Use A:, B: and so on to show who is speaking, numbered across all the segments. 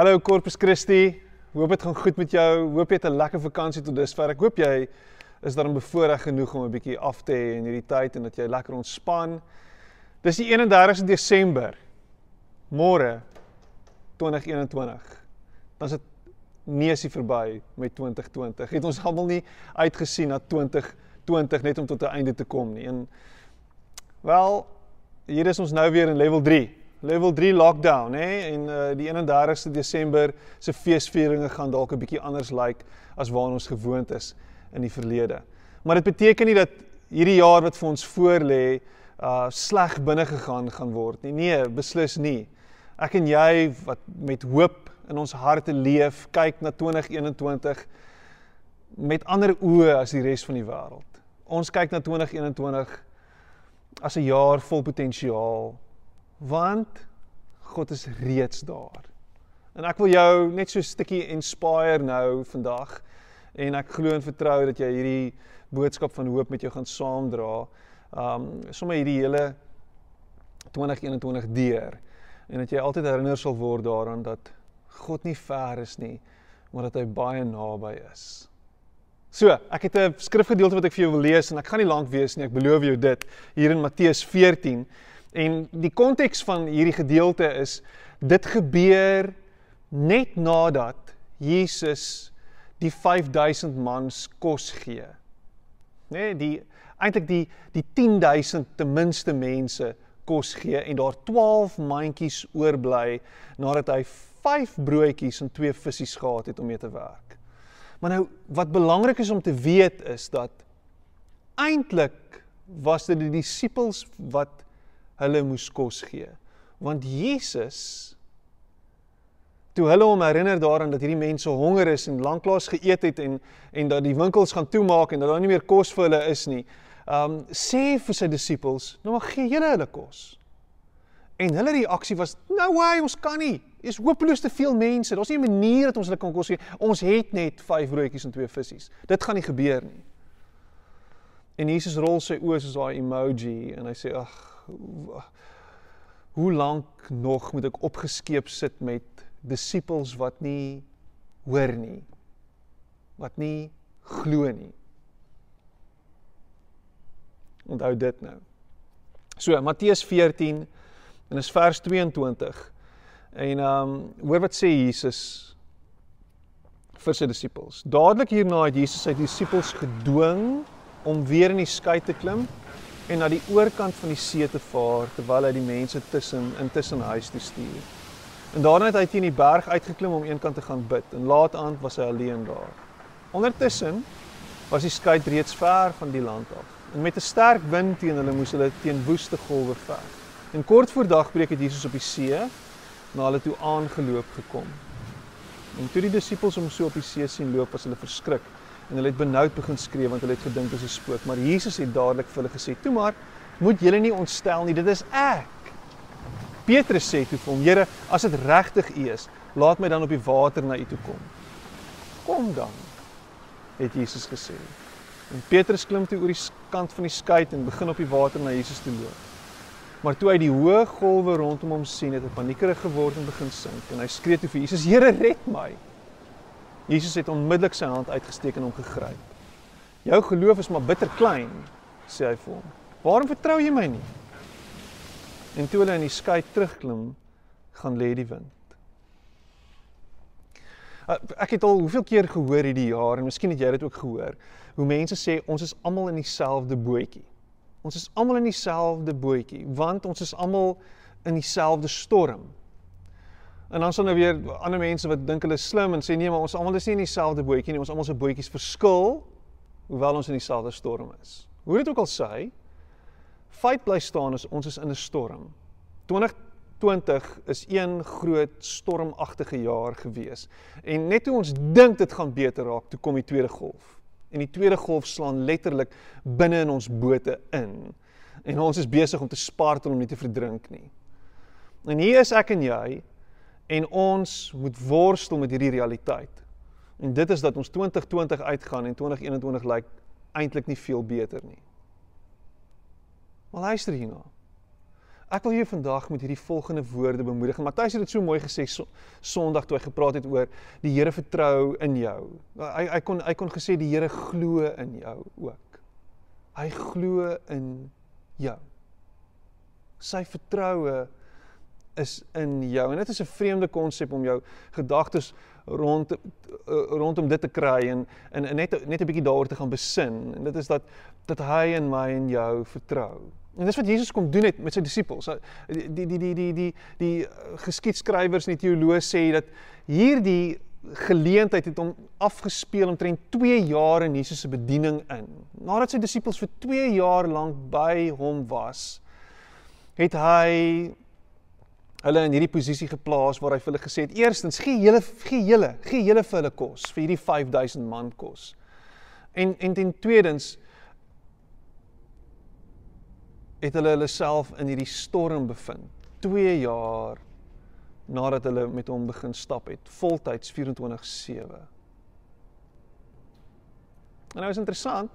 A: Hallo Corpus Christi. Hoop dit gaan goed met jou. Hoop jy het 'n lekker vakansie tot dusver. Ek hoop jy is daarin bevoorreg genoeg om 'n bietjie af te hê in hierdie tyd en dat jy lekker ontspan. Dis die 31ste Desember. Môre 2021. Dan is dit neusie verby met 2020. Het ons almal nie uitgesien na 2020 net om tot 'n einde te kom nie. En wel, hier is ons nou weer in level 3 level 3 lockdown hè en uh, die 31ste Desember se feesvieringe gaan dalk 'n bietjie anders lyk like as waar ons gewoond is in die verlede. Maar dit beteken nie dat hierdie jaar wat vir ons voorlê uh sleg binne gegaan gaan word nie. Nee, beslis nie. Ek en jy wat met hoop in ons harte leef, kyk na 2021 met ander oë as die res van die wêreld. Ons kyk na 2021 as 'n jaar vol potensiaal, want God is reeds daar. En ek wil jou net so 'n stukkie inspire nou vandag en ek glo en vertrou dat jy hierdie boodskap van hoop met jou gaan saamdra. Um sommer hierdie hele 2021 deur en dat jy altyd herinner sal word daaraan dat God nie ver is nie, maar dat hy baie naby is. So, ek het 'n skrifgedeelte wat ek vir jou wil lees en ek gaan nie lank wees nie, ek beloof jou dit, hier in Matteus 14 En die konteks van hierdie gedeelte is dit gebeur net nadat Jesus die 5000 mans kos gee. Nê, nee, die eintlik die die 10000 ten minste mense kos gee en daar 12 mandjies oorbly nadat hy 5 broodjies en 2 visse gehad het om mee te werk. Maar nou wat belangrik is om te weet is dat eintlik was dit die disippels wat hulle moes kos gee. Want Jesus toe hulle hom herinner daaraan dat hierdie mense honger is en lanklaas geëet het en en dat die winkels gaan toemaak en dat daar nie meer kos vir hulle is nie. Um sê vir sy disippels, nou maar gee julle hulle kos. En hulle reaksie was, "No way, ons kan nie. Is hopeloos te veel mense. Daar's nie 'n manier dat ons hulle kan kos gee. Ons het net 5 broodjies en 2 visse. Dit gaan nie gebeur nie." En Jesus rol sy oë soos daai emoji en hy sê, "Ag, hoe lank nog moet ek opgeskeep sit met disippels wat nie hoor nie wat nie glo nie? Onthou dit nou. So Matteus 14 en is vers 22 en ehm um, hoor wat sê Jesus vir sy disippels. Dadelik hierna het Jesus sy disippels gedwing om weer in die skei te klim en na die oorkant van die see te vaar terwyl hy die mense tussen intussen huis toe stuur. En daarna het hy teen die berg uitgeklim om eenkant te gaan bid en laat aan was hy alleen daar. Ondertussen was die skei reeds ver van die land af. En met 'n sterk wind teen hulle moes hulle teen woeste golwe veg. En kort voor dagbreek het Jesus op die see na hulle toe aangeloop gekom. En toe die disippels hom so op die see sien loop, was hulle verskrik en hulle het benoud begin skree want hulle het gedink dit is 'n spook, maar Jesus het dadelik vir hulle gesê: "Toe maar, moet julle nie ontstel nie, dit is ek." Petrus sê toe vir hom: "Here, as dit regtig U is, laat my dan op die water na U toe kom." "Kom dan," het Jesus gesê. En Petrus klim toe oor die kant van die skei en begin op die water na Jesus toe loop. Maar toe hy die hoë golwe rondom hom sien, het hy paniekerig geword en begin sink en hy skree toe vir Jesus: "Here, red my!" Jesus het onmiddellik sy hand uitgesteek en hom gegryp. Jou geloof is maar bitter klein, sê hy vir hom. Waarom vertrou jy my nie? En toe hulle in die skei terugklim, gaan lê die wind. Uh, ek het al hoeveel keer gehoor hierdie jaar en miskien het jy dit ook gehoor, hoe mense sê ons is almal in dieselfde bootjie. Ons is almal in dieselfde bootjie want ons is almal in dieselfde storm. En dan sal nou weer ander mense wat dink hulle is slim en sê nee, maar ons almal is nie in dieselfde bootjie nie. Ons almal se bootjies verskil hoewel ons in dieselfde storm is. Hoe dit ook al sê, feit bly staan is ons is in 'n storm. 2020 is een groot stormagtige jaar gewees. En net toe ons dink dit gaan beter raak, toe kom die tweede golf. En die tweede golf slaan letterlik binne in ons bote in. En ons is besig om te spartel om nie te verdrink nie. En hier is ek en jy en ons moet worstel met hierdie realiteit. En dit is dat ons 2020 uitgaan en 2021 lyk eintlik nie veel beter nie. Maar luister hierna. Ek wil jou vandag met hierdie volgende woorde bemoedig. Matthys het dit so mooi gesê so, Sondag toe hy gepraat het oor die Here vertrou in jou. Hy hy kon hy kon gesê die Here glo in jou ook. Hy glo in jou. Sy vertroue is in jou. En dit is 'n vreemde konsep om jou gedagtes rond rondom dit te kry en en net net 'n bietjie daaroor te gaan besin. En dit is dat dat hy in my en jou vertrou. En dis wat Jesus kom doen het met sy disippels. Die die die die die die, die geskiedskrywers en die teoloë sê dat hierdie geleentheid het hom afgespeel omtrent 2 jaar in Jesus se bediening in. Nadat sy disippels vir 2 jaar lank by hom was, het hy hulle in hierdie posisie geplaas waar hy vir hulle gesê het: "Eerstens, gee julle gee julle gee julle vir hulle kos, vir hierdie 5000 man kos." En en ten tweedens het hulle hulle self in hierdie storm bevind. 2 jaar nadat hulle met hom begin stap het, voltyds 24/7. En nou is interessant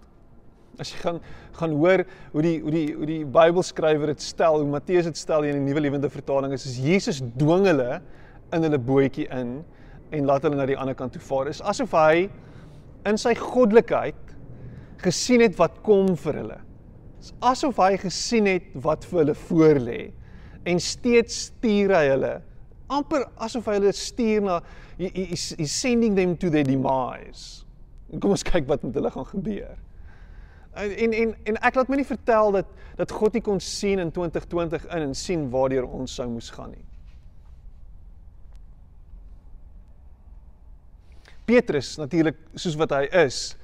A: as jy gaan gaan hoor hoe die hoe die hoe die Bybelskrywer dit stel, hoe Matteus dit stel in die Nuwe Lewende Vertaling is, is Jesus dwing hulle in hulle bootjie in en laat hulle na die ander kant toe vaar. Is asof hy in sy goddelikheid gesien het wat kom vir hulle asof hy gesien het wat vir hulle voorlê en steeds stuur hy hulle amper asof hy hulle stuur na he's he, he sending them to their demise. Kom ons kyk wat met hulle gaan gebeur. En en en ek laat my nie vertel dat dat God nie kon sien in 2020 in en sien waartoe ons sou moes gaan nie. Petrus natuurlik soos wat hy is,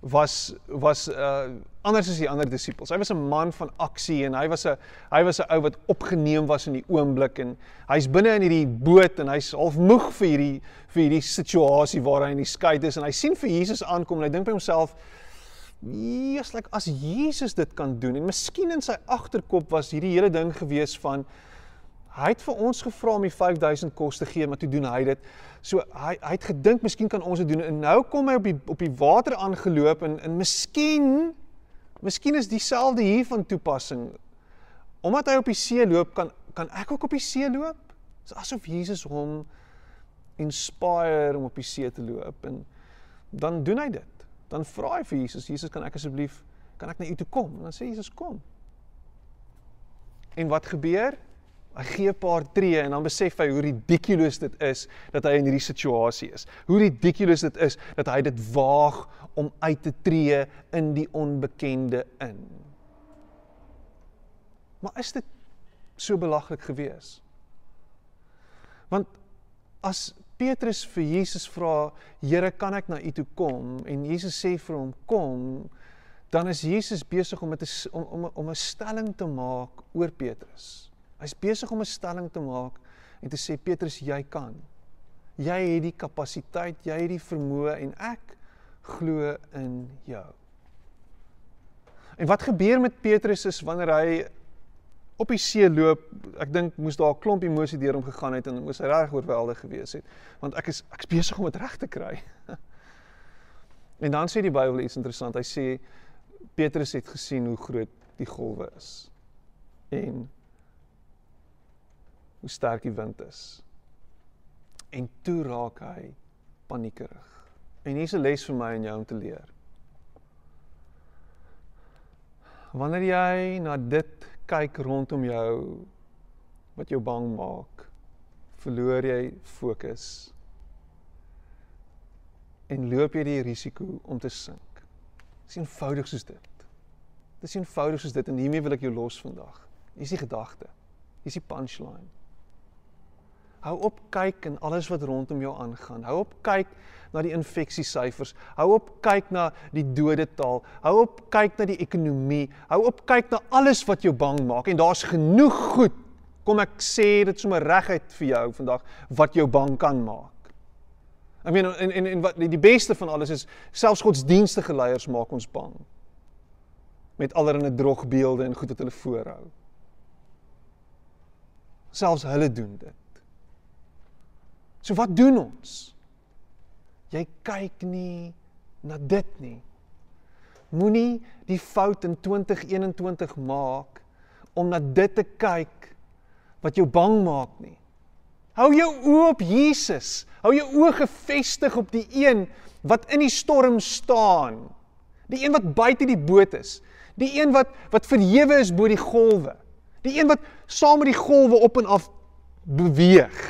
A: was was uh anders as die ander disippels. Hy was 'n man van aksie en hy was 'n hy was 'n ou wat opgeneem was in die oomblik en hy's binne in hierdie boot en hy's half moeg vir hierdie vir hierdie situasie waar hy in die skei is en hy sien vir Jesus aankom en hy dink by homself Jesus, like as Jesus dit kan doen en miskien in sy agterkop was hierdie hele ding gewees van hy het vir ons gevra om die 5000 kos te gee, maar toe doen hy dit. So hy hy het gedink miskien kan ons dit doen en nou kom hy op die op die water aangeloop en en miskien miskien is dieselfde hier van toepassing. Omdat hy op die see loop, kan kan ek ook op die see loop? Dis asof Jesus hom inspireer om op die see te loop en dan doen hy dit. Dan vra hy vir Jesus, Jesus, kan ek asseblief kan ek na u toe kom? En dan sê Jesus, kom. En wat gebeur? Hy gee 'n paar tree en dan besef hy hoe ridiculous dit is dat hy in hierdie situasie is. Hoe ridiculous dit is dat hy dit waag om uit te tree in die onbekende in. Maar is dit so belaglik gewees? Want as Petrus vir Jesus vra, "Here, kan ek na U toe kom?" en Jesus sê vir hom, "Kom," dan is Jesus besig om met 'n om om om 'n stelling te maak oor Petrus. Hy's besig om 'n stelling te maak en te sê Petrus, jy kan. Jy het die kapasiteit, jy het die vermoë en ek glo in jou. En wat gebeur met Petrus is wanneer hy op die see loop, ek dink moes daar 'n klomp emosie deur hom gegaan het en moes hy reg oorweldig gewees het, want ek is ek's besig om dit reg te kry. en dan sê die Bybel iets interessant. Hy sê Petrus het gesien hoe groot die golwe is. En hoe sterk die wind is. En toe raak hy paniekerig. En hier's 'n les vir my en jou om te leer. Wanneer jy na dit kyk rondom jou wat jou bang maak, verloor jy fokus en loop jy die risiko om te sink. Dis eenvoudig soos dit. Dis eenvoudig soos dit en hiermee wil ek jou los vandag. Hier is die gedagte. Hier is die punchline. Hou op kyk en alles wat rondom jou aangaan. Hou op kyk na die infeksiesyfers. Hou op kyk na die dodetal. Hou op kyk na die ekonomie. Hou op kyk na alles wat jou bang maak en daar's genoeg goed. Kom ek sê dit sommer reguit vir jou vandag wat jou bang kan maak. Ek meen en en en wat die beste van alles is selfs godsdienstige leiers maak ons bang. Met allerlei drogbeelde en goed wat hulle voorhou. Selfs hulle doen dit. So wat doen ons? Jy kyk nie na dit nie. Moenie die fout in 2021 maak om na dit te kyk wat jou bang maak nie. Hou jou oë op Jesus. Hou jou oë gefestig op die een wat in die storm staan. Die een wat buite die boot is. Die een wat wat verhewe is bo die golwe. Die een wat saam met die golwe op en af beweeg.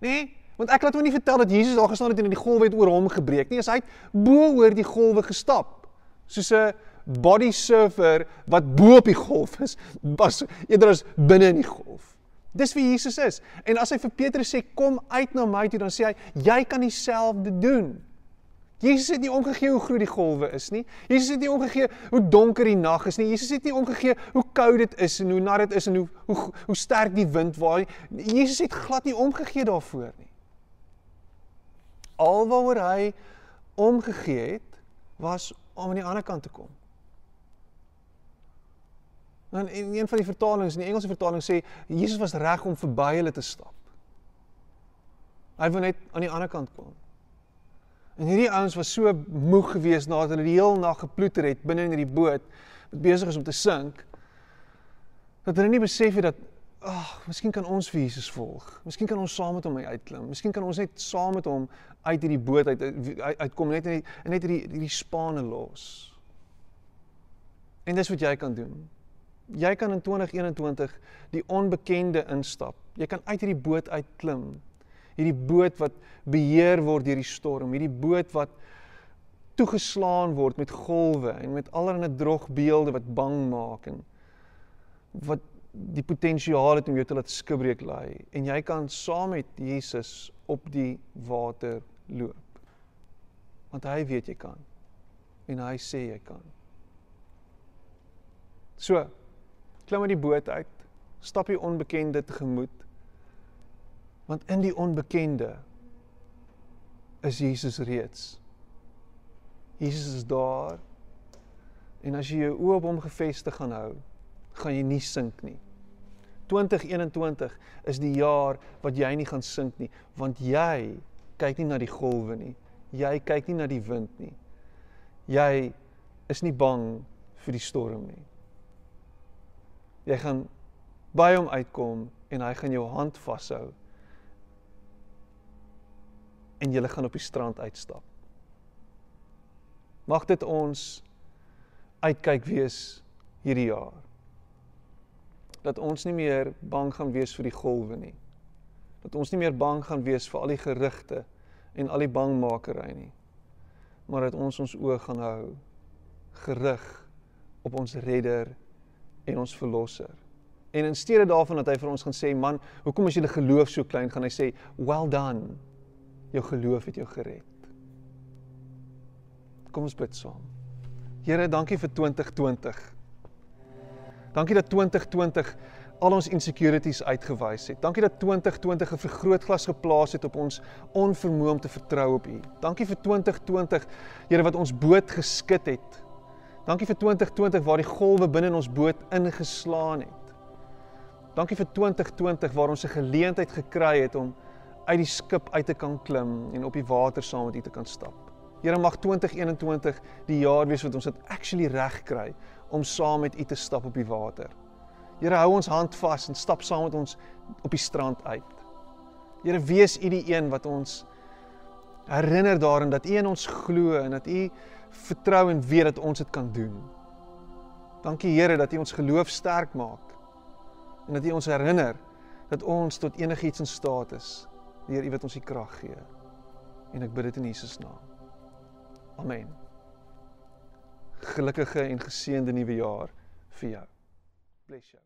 A: Nê? Nee? Want ek laat my nie vertel dat Jesus daar gestaan het en die golwe het oor hom gebreek nie. Hy bo oor die golwe gestap. Soos 'n body surfer wat bo op die golf is, was eerder as binne in die golf. Dis wie Jesus is. En as hy vir Petrus sê kom uit na my toe, dan sê hy jy kan dieselfde doen. Jesus het nie omgegee hoe groot die golwe is nie. Jesus het nie omgegee hoe donker die nag is nie. Jesus het nie omgegee hoe koud dit is en hoe nat dit is en hoe hoe hoe sterk die wind waai. Jesus het glad nie omgegee daarvoor nie. Alwaaroor hy omgegee het was om aan die ander kant te kom. Dan in een van die vertalings, in die Engelse vertaling sê Jesus was reg om verby hulle te stap. Hy wou net aan die ander kant kom. En hierdie ouens was so moeg geweest nadat hulle die heel nag geploeter het binne in hierdie boot besig is om te sink dat hulle nie besef het dat ag, oh, miskien kan ons vir Jesus volg. Miskien kan ons saam met hom uitklim. Miskien kan ons net saam met hom uit hierdie boot uit uitkom net net net hierdie hierdie spanne los. En dis wat jy kan doen. Jy kan in 2021 die onbekende instap. Jy kan uit hierdie boot uitklim hierdie boot wat beheer word deur die storm, hierdie boot wat toegeslaan word met golwe en met allerlei drogbeelde wat bang maak en wat die potensiaal het om jou te laat skibreek lê en jy kan saam met Jesus op die water loop. Want hy weet jy kan en hy sê jy kan. So, klim uit die boot uit, stap die onbekende tegemoet Want in die onbekende is Jesus reeds. Jesus is daar. En as jy jou oë op hom gefestig gaan hou, gaan jy nie sink nie. 2021 is die jaar wat jy nie gaan sink nie, want jy kyk nie na die golwe nie. Jy kyk nie na die wind nie. Jy is nie bang vir die storm nie. Jy gaan by hom uitkom en hy gaan jou hand vashou en julle gaan op die strand uitstap. Mag dit ons uitkyk wees hierdie jaar. Dat ons nie meer bang gaan wees vir die golwe nie. Dat ons nie meer bang gaan wees vir al die gerugte en al die bangmakery nie. Maar dat ons ons oë gaan hou gerig op ons redder en ons verlosser. En in steede daarvan dat hy vir ons gaan sê, man, hoekom is julle geloof so klein, gaan hy sê, well done jou geloof het jou gered. Kom ons bid saam. Here, dankie vir 2020. Dankie dat 2020 al ons insecurities uitgewys het. Dankie dat 2020 'n vergrootglas geplaas het op ons onvermoë om te vertrou op U. Dankie vir 2020, Here, wat ons boot geskit het. Dankie vir 2020 waar die golwe binne in ons boot ingeslaan het. Dankie vir 2020 waar ons 'n geleentheid gekry het om uit die skip uit te kan klim en op die water saam met U te kan stap. Here mag 2021 die jaar wees wat ons dit actually reg kry om saam met U te stap op die water. Here hou ons hand vas en stap saam met ons op die strand uit. Here wees U die een wat ons herinner daarin dat U in ons glo en dat U vertrou en weet dat ons dit kan doen. Dankie Here dat U ons geloof sterk maak en dat U ons herinner dat ons tot enigiets in staat is deur U wat ons die krag gee. En ek bid dit in Jesus naam. Amen. Gelukkige en geseënde nuwe jaar vir jou. Bless jou.